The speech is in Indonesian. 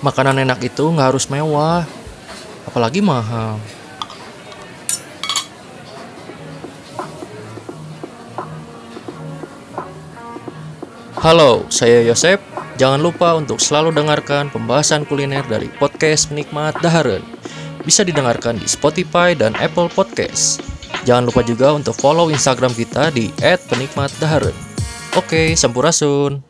Makanan enak itu nggak harus mewah, apalagi mahal. Halo, saya Yosep. Jangan lupa untuk selalu dengarkan pembahasan kuliner dari podcast Menikmat Daharen. Bisa didengarkan di Spotify dan Apple Podcast. Jangan lupa juga untuk follow Instagram kita di @penikmatdaharen. Oke, sampurasun.